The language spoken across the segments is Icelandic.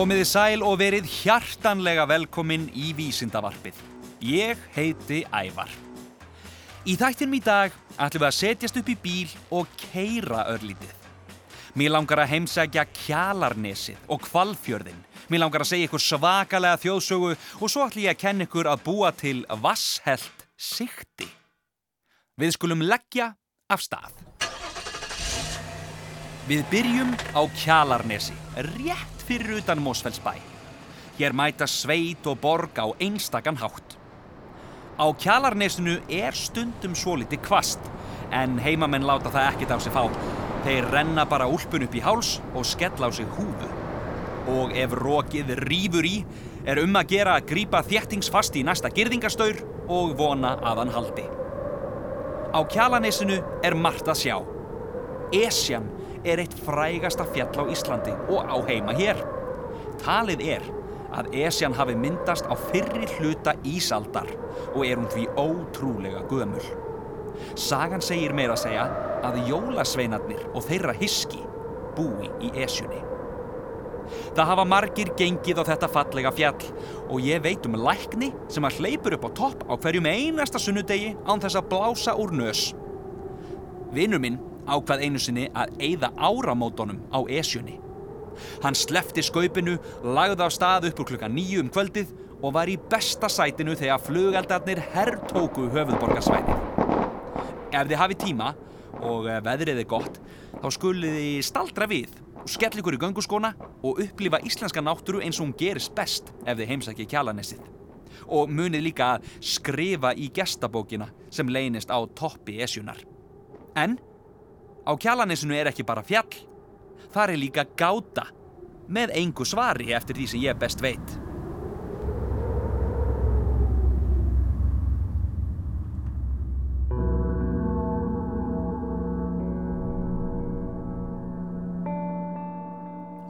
Komiði sæl og verið hjartanlega velkomin í Vísindavarpið. Ég heiti Ævar. Í þættinum í dag ætlum við að setjast upp í bíl og keira örlítið. Mér langar að heimsækja kjalarnesið og kvalfjörðin. Mér langar að segja ykkur svakalega þjóðsögu og svo ætlum ég að kenna ykkur að búa til vasshelt sikti. Við skulum leggja af stað. Við byrjum á kjalarnesi, rétt fyrir utan Mósfellsbæ. Hér mæta sveit og borg á einstakann hátt. Á kjalarnesinu er stundum svo litið kvast, en heimamenn láta það ekkert á sig fá. Þeir renna bara úlpun upp í háls og skella á sig húfu. Og ef rókið rýfur í, er um að gera að grípa þéttingsfast í næsta girðingastaur og vona að hann haldi. Á kjalanesinu er margt að sjá. Esjan er eitt frægasta fjall á Íslandi og á heima hér. Talið er að Esjan hafi myndast á fyrri hluta Ísaldar og er hún því ótrúlega gömul. Sagan segir meira að segja að jólasveinarnir og þeirra hiski búi í Esjunni. Það hafa margir gengið á þetta fallega fjall og ég veit um lækni sem að hleypur upp á topp á hverjum einasta sunnudegi án þess að blása úr nös. Vinnur minn ákvað einu sinni að eyða áramótonum á Esjunni. Hann slefti skaupinu, lagði á stað upp úr klukka nýju um kvöldið og var í besta sætinu þegar flugaldarnir herrtóku höfuðborgarsvæði. Ef þið hafi tíma og veðrið er gott, þá skulið þið staldra við og skell ykkur í gönguskóna og upplifa íslenska náttúru eins og hún gerist best ef þið heimsækja kjalanessið. Og munið líka að skrifa í gestabókina sem leynist á toppi esjunar. En á kjalanessinu er ekki bara fjall, þar er líka gáta með engu svari eftir því sem ég best veit.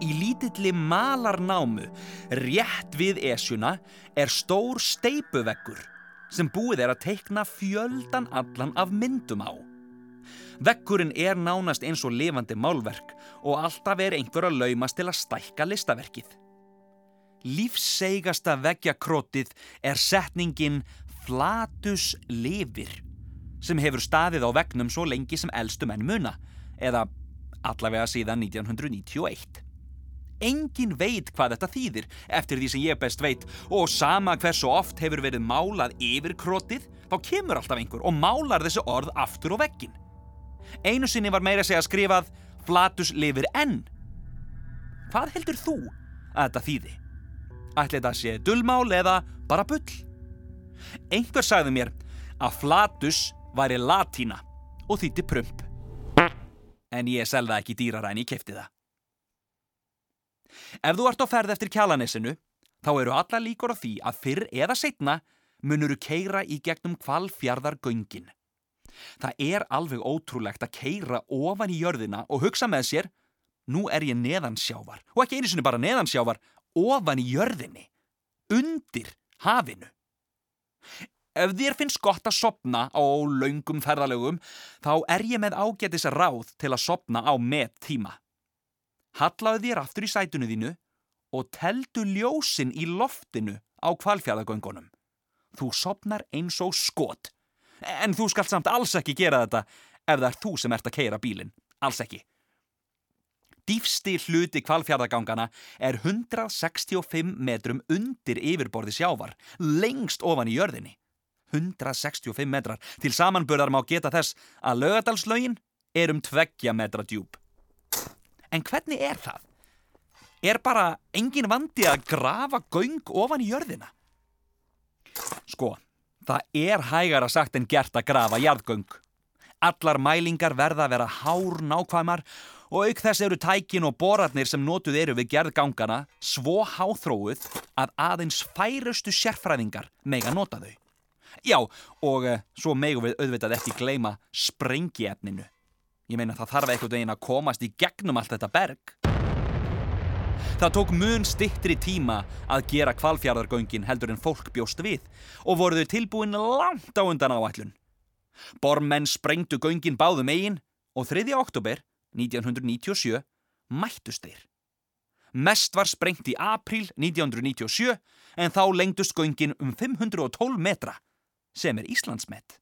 Í lítilli malarnámu, rétt við esjuna, er stór steipuveggur sem búið er að teikna fjöldan allan af myndum á. Veggurinn er nánast eins og lifandi málverk og alltaf er einhver að laumast til að stækka listaverkið. Lífseigasta veggjakrótið er setningin Flatus lifir sem hefur staðið á veggnum svo lengi sem eldstu menn muna eða allavega síðan 1991. Engin veit hvað þetta þýðir eftir því sem ég best veit og sama hversu oft hefur verið málað yfir krótið þá kemur alltaf einhver og málar þessi orð aftur á veggin. Einu sinni var meira að segja skrifað Flatus lifir enn. Hvað heldur þú að þetta þýði? Ætli þetta sé dullmál eða bara bull? Einhver sagði mér að Flatus væri latína og þýtti prump. En ég selða ekki dýrara en ég kefti það. Ef þú ert á ferð eftir kjalanessinu, þá eru alla líkur á því að fyrr eða setna munuru keira í gegnum kvalfjarðargöngin. Það er alveg ótrúlegt að keira ofan í jörðina og hugsa með sér, nú er ég neðansjávar og ekki einu sinni bara neðansjávar, ofan í jörðinni, undir hafinu. Ef þér finnst gott að sopna á laungum ferðalögum, þá er ég með ágætis ráð til að sopna á með tíma. Hallaðu þér aftur í sætunu þínu og teldu ljósin í loftinu á kvalfjæðagöngunum. Þú sopnar eins og skot. En þú skalt samt alls ekki gera þetta ef það er þú sem ert að keira bílinn. Alls ekki. Dýfsti hluti kvalfjæðagangana er 165 metrum undir yfirborði sjávar, lengst ofan í jörðinni. 165 metrar. Til samanburðar má geta þess að lögadalslaugin er um tveggja metra djúb. En hvernig er það? Er bara engin vandi að grafa göng ofan í jörðina? Sko, það er hægara sagt en gert að grafa jarðgöng. Allar mælingar verða að vera hár nákvæmar og auk þess eru tækin og borarnir sem notuð eru við gerðgangana svo háþróuð að aðeins færustu sérfræðingar mega nota þau. Já, og uh, svo megum við auðvitað ekki gleyma sprengiefninu. Ég meina það þarf eitthvað einn að komast í gegnum allt þetta berg. Það tók mun stittri tíma að gera kvalfjörðargöngin heldur en fólk bjóst við og voruðu tilbúin langt á undan áætlun. Bormenn sprengtu göngin báðum eigin og 3. oktober 1997 mættust þeir. Mest var sprengt í april 1997 en þá lengdust göngin um 512 metra sem er Íslandsmet.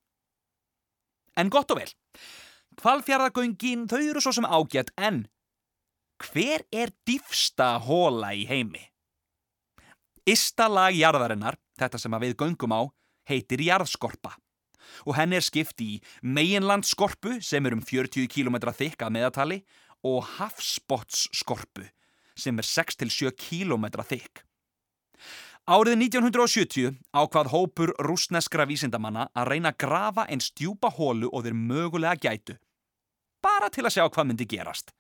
En gott og vel, hvalfjörðagöngin þau eru svo sem ágætt en hver er dýfsta hóla í heimi? Ista lag jarðarinnar, þetta sem við göngum á, heitir jarðskorpa og henn er skipt í meginlandskorpu sem er um 40 km þykka meðatali og hafsbotsskorpu sem er 6-7 km þykk. Árið 1970 ákvað hópur rúsneskra vísindamanna að reyna að grafa einn stjúpa hólu og þeir mögulega gætu. Bara til að sjá hvað myndi gerast.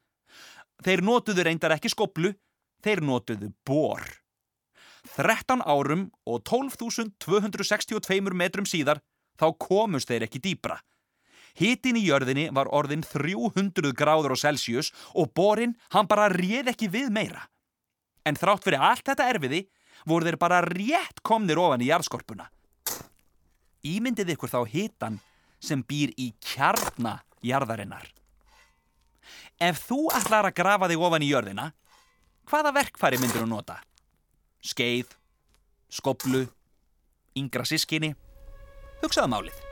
Þeir notuðu reyndar ekki skoplu, þeir notuðu bor. 13 árum og 12.262 metrum síðar þá komust þeir ekki dýbra. Hitin í jörðinni var orðin 300 gráður á Celsius og borin hann bara réð ekki við meira. En þrátt fyrir allt þetta erfiði voru þeir bara rétt komnir ofan í jarðskorpuna. Ímyndið ykkur þá hitan sem býr í kjarnajarðarinnar. Ef þú ætlar að grafa þig ofan í jörðina, hvaða verkfæri myndir þú nota? Skeið, skoblu, yngra sískinni? Hugsaðu málið.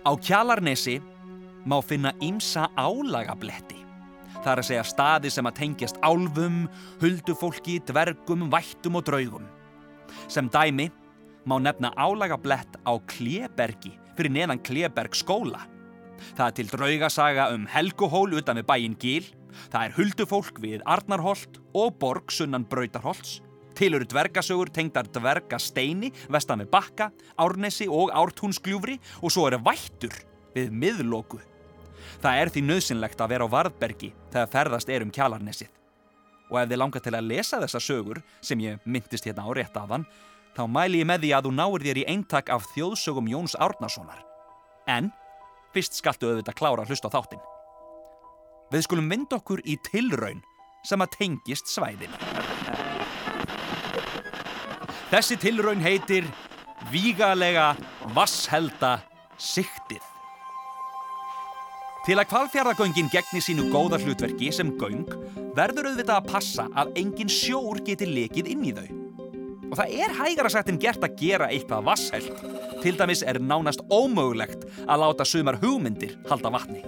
Á kjalarnesi má finna ymsa álagabletti. Það er að segja staði sem að tengjast álfum, huldufólki, dvergum, vættum og draugum. Sem dæmi má nefna álagablett á Klebergi fyrir neðan Kleberg skóla. Það er til draugasaga um Helguhól utan við bæin Gíl, það er huldufólk við Arnarholt og Borg sunnan Brautarholts, til eru dvergasögur tengdar dvergasteini vestan við Bakka, Árnesi og Ártúnsgljúfri og svo eru vættur við miðlóku. Það er því nöðsynlegt að vera á Varðbergi þegar ferðast er um kjalarnesið. Og ef þið langar til að lesa þessa sögur, sem ég myndist hérna á rétt af hann, þá mæli ég með því að þú náir þér í eintak af þjóðsögum Jóns Árnasonar. En fyrst skaltu auðvitað klára að hlusta á þáttinn. Við skulum vind okkur í tilraun sem að tengist svæðinu. Þessi tilraun heitir Vígalega Vasshelda Siktið. Til að kvalfjörðagöngin gegni sínu góða hlutverki sem göng verður auðvitað að passa að engin sjór geti lekið inn í þau. Og það er hægara sagt en gert að gera eitthvað vassheld. Til dæmis er nánast ómögulegt að láta sumar hugmyndir halda vatni.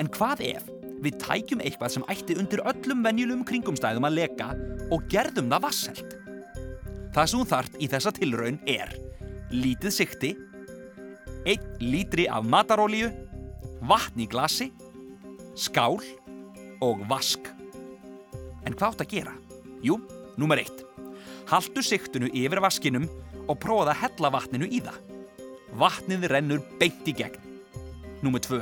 En hvað ef við tækjum eitthvað sem ætti undir öllum venjulum kringumstæðum að leka og gerðum það vassheld? Það sem þart í þessa tilraun er lítið sikti, 1 lítri af matarólíu, vatn í glasi, skál og vask. En hvað átt að gera? Jú, nummer 1. Haldu siktinu yfir vaskinum og prófa að hella vatninu í það. Vatnið rennur beint í gegn. Númer 2.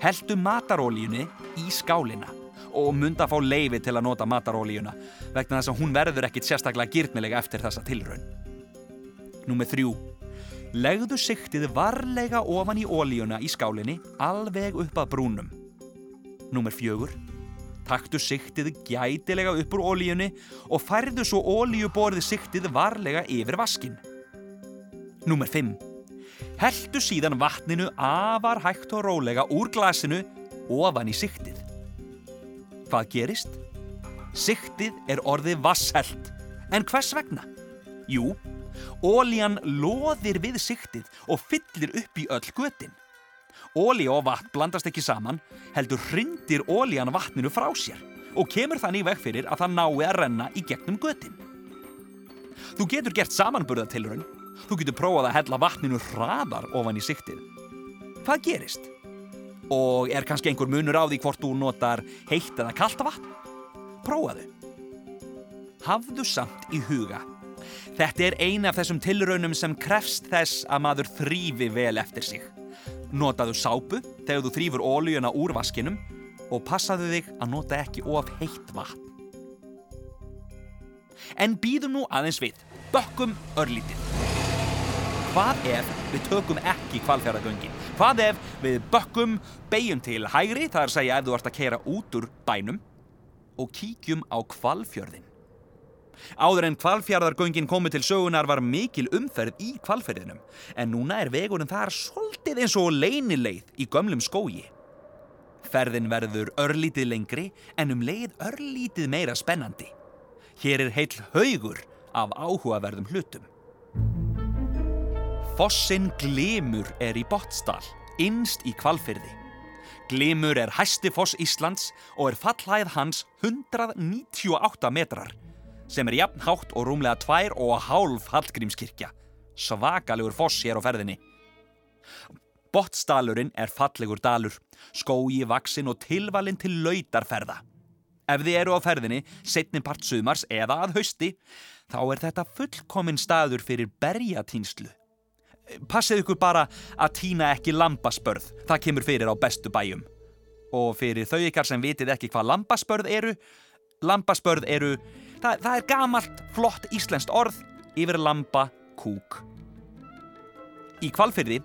Heldu matarólíunni í skálina og mynda að fá leifi til að nota matarólíuna vegna þess að hún verður ekkit sérstaklega gyrnilega eftir þessa tilraun. Númer 3. Legðu siktið varlega ofan í ólíuna í skálinni alveg upp að brúnum. Númer 4. Taktu siktið gætilega upp úr ólíunni og færðu svo ólíuborðið siktið varlega yfir vaskin. Númer 5. Heldu síðan vatninu afar hægt og rólega úr glasinu ofan í siktið. Hvað gerist? Siktið er orðið vasshelt. En hvers vegna? Jú, ólían loðir við siktið og fyllir upp í öll götin. Óli og vatn blandast ekki saman, heldur hrindir ólían vatninu frá sér og kemur þannig veg fyrir að það nái að renna í gegnum götin. Þú getur gert samanburðatilraun, þú getur prófað að hella vatninu hraðar ofan í siktið. Hvað gerist? Og er kannski einhver munur á því hvort þú notar heitt eða kalta vatn? Prófaðu. Hafðu samt í huga. Þetta er eina af þessum tilraunum sem krefst þess að maður þrýfi vel eftir sig. Notaðu sápu þegar þú þrýfur ólíuna úr vaskinum og passaðu þig að nota ekki of heitt vatn. En býðum nú aðeins við. Bökkum örlítið. Hvað ef við tökum ekki kvalfjörðagöngin? Hvað ef við bökkum, beigjum til hægri, það er að segja ef þú ert að keira út úr bænum og kíkjum á kvalfjörðin? Áður en kvalfjörðargöngin komið til sögunar var mikil umferð í kvalferðinum en núna er vegurinn þar svolítið eins og leinileið í gömlum skógi. Ferðin verður örlítið lengri en um leið örlítið meira spennandi. Hér er heil haugur af áhugaverðum hlutum. Fossin Glimur er í Bottsdal, innst í kvalferði. Glimur er hæsti foss Íslands og er fallhæð hans 198 metrar sem er jafn hátt og rúmlega tvær og hálf Hallgrímskirkja. Svakalegur foss hér á ferðinni. Bottsdalurinn er fallegur dalur, skói, vaksin og tilvalinn til lautarferða. Ef þið eru á ferðinni, setni part sumars eða að hausti, þá er þetta fullkominn staður fyrir berjatýnslu. Passið ykkur bara að týna ekki lambaspörð, það kemur fyrir á bestu bæjum. Og fyrir þau ykkar sem vitið ekki hvað lambaspörð eru, lambaspörð eru Það, það er gamalt, flott íslenskt orð yfir lamba kúk. Í kvalfyrði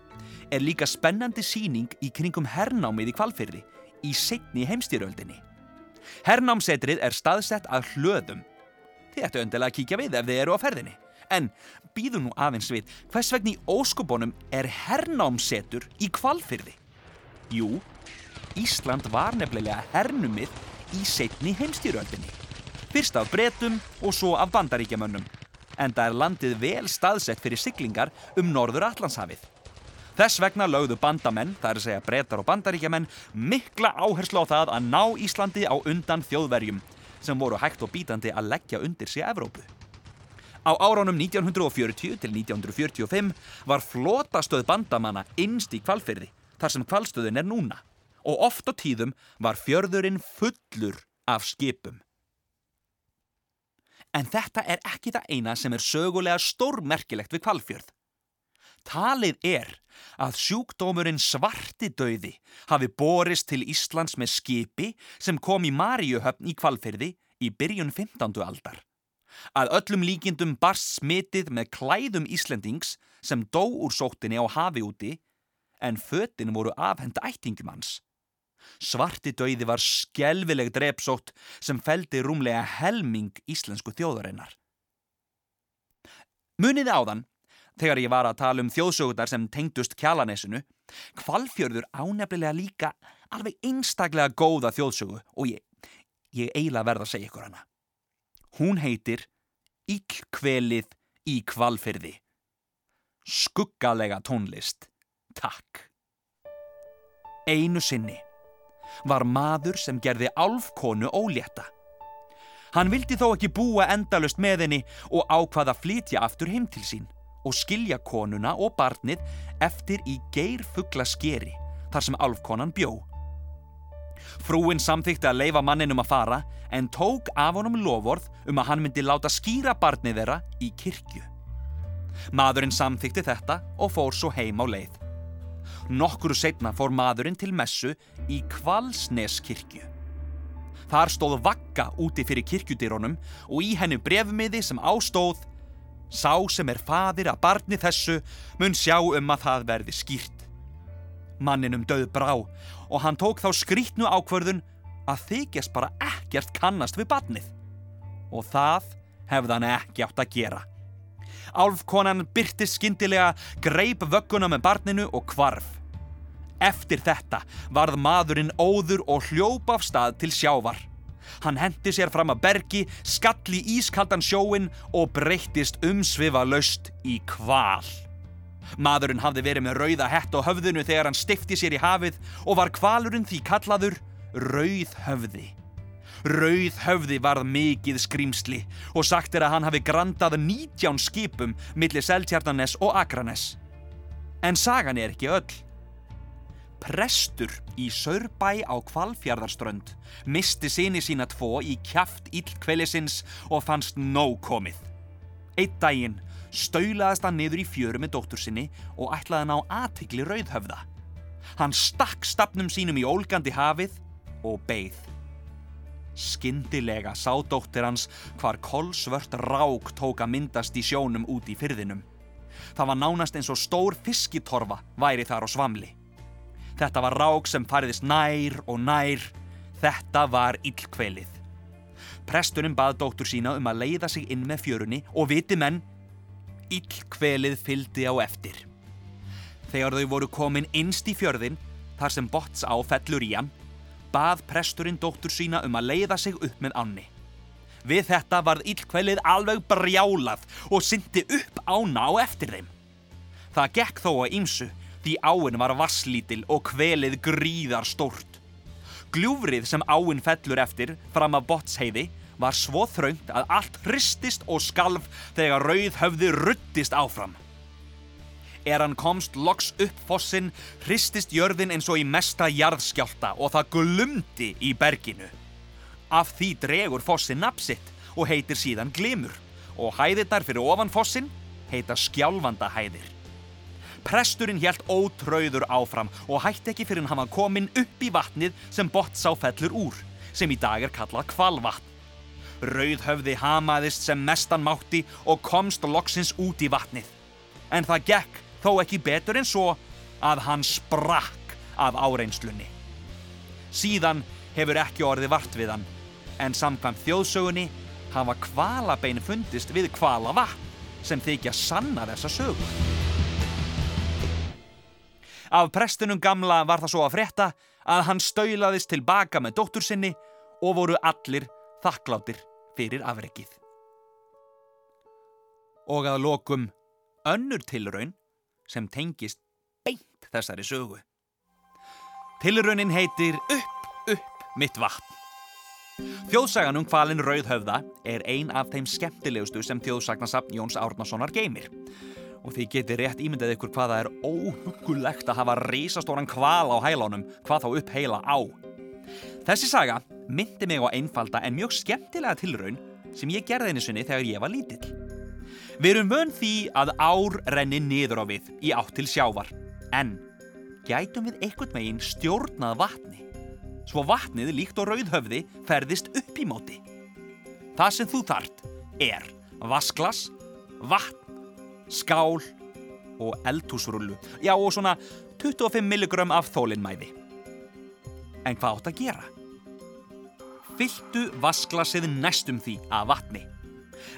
er líka spennandi síning í kringum hernámið í kvalfyrði í setni heimstýröldinni. Hernámsetrið er staðsett að hlöðum. Þið ættu öndilega að kíkja við ef þið eru á ferðinni. En býðu nú aðeins við, hvers vegna í óskubónum er hernámsetur í kvalfyrði? Jú, Ísland var nefnilega hernumið í setni heimstýröldinni. Fyrst af bretum og svo af bandaríkjamönnum. En það er landið vel staðsett fyrir siglingar um norður Allandshafið. Þess vegna lögðu bandamenn, það er að segja bretar og bandaríkjamenn, mikla áherslu á það að ná Íslandi á undan þjóðverjum sem voru hægt og bítandi að leggja undir sig Evrópu. Á áránum 1940 til 1945 var flotastöð bandamanna innst í kvalfyrði, þar sem kvalstöðun er núna. Og oft á tíðum var fjörðurinn fullur af skipum. En þetta er ekki það eina sem er sögulega stórmerkilegt við kvalfjörð. Talið er að sjúkdómurinn svartidauði hafi borist til Íslands með skipi sem kom í Maríuhöfn í kvalfjörði í byrjun 15. aldar. Að öllum líkindum barst smitið með klæðum Íslendings sem dó úr sóttinni á hafi úti en föttin voru afhenda ættingum hans. Svarti dauði var skjelvileg drepsótt sem feldi rúmlega helming íslensku þjóðarinnar. Muniði áðan, þegar ég var að tala um þjóðsögundar sem tengdust kjalanesinu, kvalfjörður ánefnilega líka alveg einstaklega góða þjóðsögu og ég, ég eiginlega verða að segja ykkur hana. Hún heitir Íllkvelið í kvalfyrði. Skuggalega tónlist. Takk. Einu sinni var maður sem gerði álfkonu ólétta. Hann vildi þó ekki búa endalust með henni og ákvaða flytja aftur heim til sín og skilja konuna og barnið eftir í geirfugla skeri þar sem álfkonan bjó. Frúin samþykti að leifa manninum að fara en tók af honum lofórð um að hann myndi láta skýra barnið þeirra í kirkju. Maðurinn samþykti þetta og fór svo heim á leið. Nokkuru setna fór maðurinn til messu í Kvalsneskirkju. Þar stóð vakka úti fyrir kirkjudýrónum og í hennu brefmiði sem ástóð Sá sem er fadir að barni þessu mun sjá um að það verði skýrt. Manninum döð brá og hann tók þá skrítnu ákvörðun að þykjast bara ekkert kannast við barnið. Og það hefði hann ekki átt að gera. Álfkonan byrti skindilega, greip vögguna með barninu og kvarf. Eftir þetta varð maðurinn óður og hljóp af stað til sjávar. Hann hendi sér fram að bergi, skalli ískaldan sjóin og breyttist umsvifa laust í kval. Maðurinn hafði verið með rauða hett á höfðinu þegar hann stifti sér í hafið og var kvalurinn því kallaður Rauð höfði. Rauð höfði varð mikið skrýmsli og sagt er að hann hafi grandað 19 skipum millir Seltjarnanes og Akranes. En sagan er ekki öll. Prestur í Sörbæ á Kvalfjörðarströnd misti síni sína tvo í kjaft íllkvelisins og fannst nóg komið. Eitt daginn staulaðist hann niður í fjöru með dóttur sinni og ætlaði hann á aðtikli rauðhöfða. Hann stakk stafnum sínum í ólgandi hafið og beigð. Skyndilega sá dóttir hans hvar kolsvört rák tók að myndast í sjónum út í fyrðinum. Það var nánast eins og stór fiskitorfa væri þar á svamli. Þetta var rák sem fariðist nær og nær. Þetta var illkvelið. Presturinn bað dóttur sína um að leiða sig inn með fjörunni og viti menn, illkvelið fyldi á eftir. Þegar þau voru komin innst í fjörðin, þar sem bots á fellur í hann, bað presturinn dóttur sína um að leiða sig upp með anni. Við þetta varð illkvelið alveg brjálað og syndi upp ána á eftir þeim. Það gekk þó að ýmsu því áin var vasslítil og kvelið gríðar stórt. Gljúfrið sem áin fellur eftir fram af botsheiði var svo þröngt að allt hristist og skalf þegar rauð höfði ruttist áfram. Er hann komst loks upp fossin, hristist jörðin eins og í mesta jarðskjálta og það glumdi í berginu. Af því dregur fossin napsitt og heitir síðan glimur og hæðirnar fyrir ofan fossin heita skjálfandahæðir. Presturinn helt ótröður áfram og hætti ekki fyrir hann var komin upp í vatnið sem Botsá fellur úr, sem í dag er kallað kvalvatn. Rauðhöfði hamaðist sem mestan mátti og komst loksins út í vatnið. En það gekk þó ekki betur en svo að hann sprakk af áreinslunni. Síðan hefur ekki orðið vart við hann, en samkvæmt þjóðsögunni hafa kvalabein fundist við kvalavatn sem þykja sanna þessa sögu. Af prestunum gamla var það svo að frétta að hann stöylaðist tilbaka með dóttur sinni og voru allir þakkláttir fyrir afrekið. Og að lokum önnur tilraun sem tengist beint þessari sögu. Tilraunin heitir Upp, upp, mitt vatn. Þjóðsagan um hvalin Rauðhöfða er ein af þeim skemmtilegustu sem þjóðsagnasafn Jóns Árnasonar geymir. Og því geti rétt ímyndið ykkur hvaða er óhugulegt að hafa risastóran hval á hælánum, hvað þá upp heila á. Þessi saga myndi mig á einfalda en mjög skemmtilega tilraun sem ég gerði einu sinni þegar ég var lítill. Við erum vön því að ár renni niður á við í átt til sjávar, en gætum við einhvern veginn stjórnað vatni, svo vatnið líkt og rauðhöfði ferðist upp í móti. Það sem þú þart er vasklas, vatn, skál og eldhúsrullu, já og svona 25 mg af þólinnmæði. En hvað átt að gera? Fylltu vasklasið næstum því af vatni.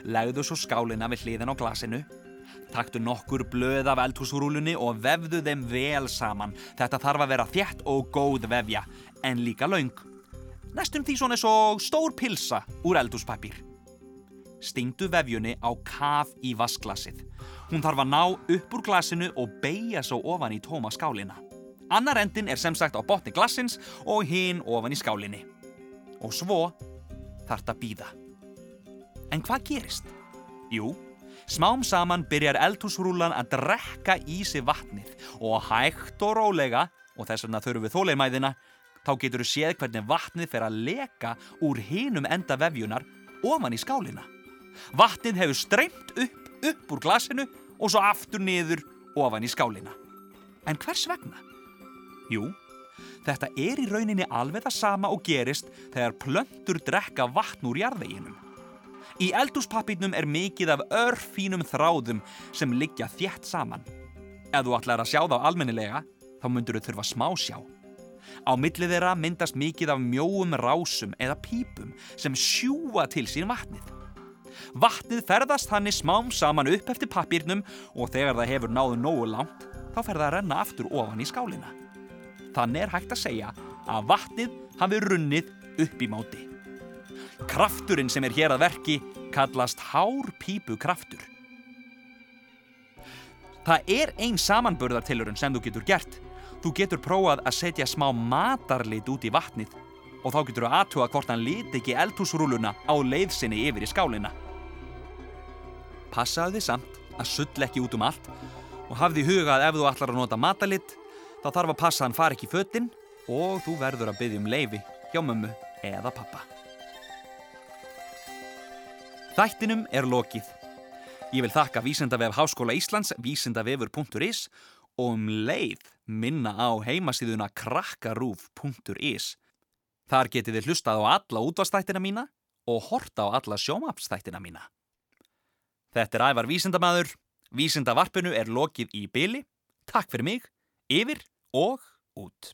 Legðu svo skálina við hliðin á glasinu. Taktu nokkur blöð af eldhúsrúlunni og vefðu þeim vel saman. Þetta þarf að vera þjætt og góð vefja, en líka laung. Næstum því svona svo stór pilsa úr eldhúspapír. Stingdu vefjunni á kaf í vasklasið. Hún þarf að ná upp úr glasinu og beigja svo ofan í tóma skálina. Annar endin er sem sagt á botni glassins og hinn ofan í skálinni. Og svo þarf þetta að býða. En hvað gerist? Jú, smám saman byrjar eldhúsrúlan að drekka í sig vatnið og hægt og rólega, og þess vegna þurfum við þóleimæðina, þá getur við séð hvernig vatnið fer að leka úr hinum enda vefjunar ofan í skálina. Vatnið hefur streymt upp, upp úr glasinu og svo aftur niður ofan í skálina. En hvers vegna? Jú, þetta er í rauninni alveg það sama og gerist þegar plöntur drekka vatn úr jarðveginum. Í eldúspapírnum er mikið af örfínum þráðum sem liggja þjætt saman. Ef þú ætlar að sjá þá almennilega, þá myndur þau þurfa smá sjá. Á millið þeirra myndast mikið af mjóum rásum eða pípum sem sjúa til sín vatnið. Vatnið ferðast hannig smám saman upp eftir papírnum og þegar það hefur náðu nógu langt, þá fer það að renna aftur ofan í skálina. Þannig er hægt að segja að vatnið hafi runnið upp í móti. Krafturinn sem er hér að verki kallast hárpípu kraftur. Það er ein samanburðartilurinn sem þú getur gert. Þú getur prófað að setja smá matarlit út í vatnið og þá getur þú aðtuga hvort hann liti ekki eldhúsrúluna á leiðsinni yfir í skálina. Passaðu þið samt að sull ekki út um allt og hafði í huga að ef þú ætlar að nota matarlit þá þarf að passa hann fari ekki í föttin og þú verður að byggja um leifi hjá mömmu eða pappa. Þættinum er lokið. Ég vil þakka Vísendavef Háskóla Íslands, vísendavefur.is og um leið minna á heimasíðuna krakkarúf.is. Þar getið þið hlustað á alla útvastættina mína og horta á alla sjómapstættina mína. Þetta er ævar vísendamæður. Vísendavarpinu er lokið í byli. Takk fyrir mig, yfir og út.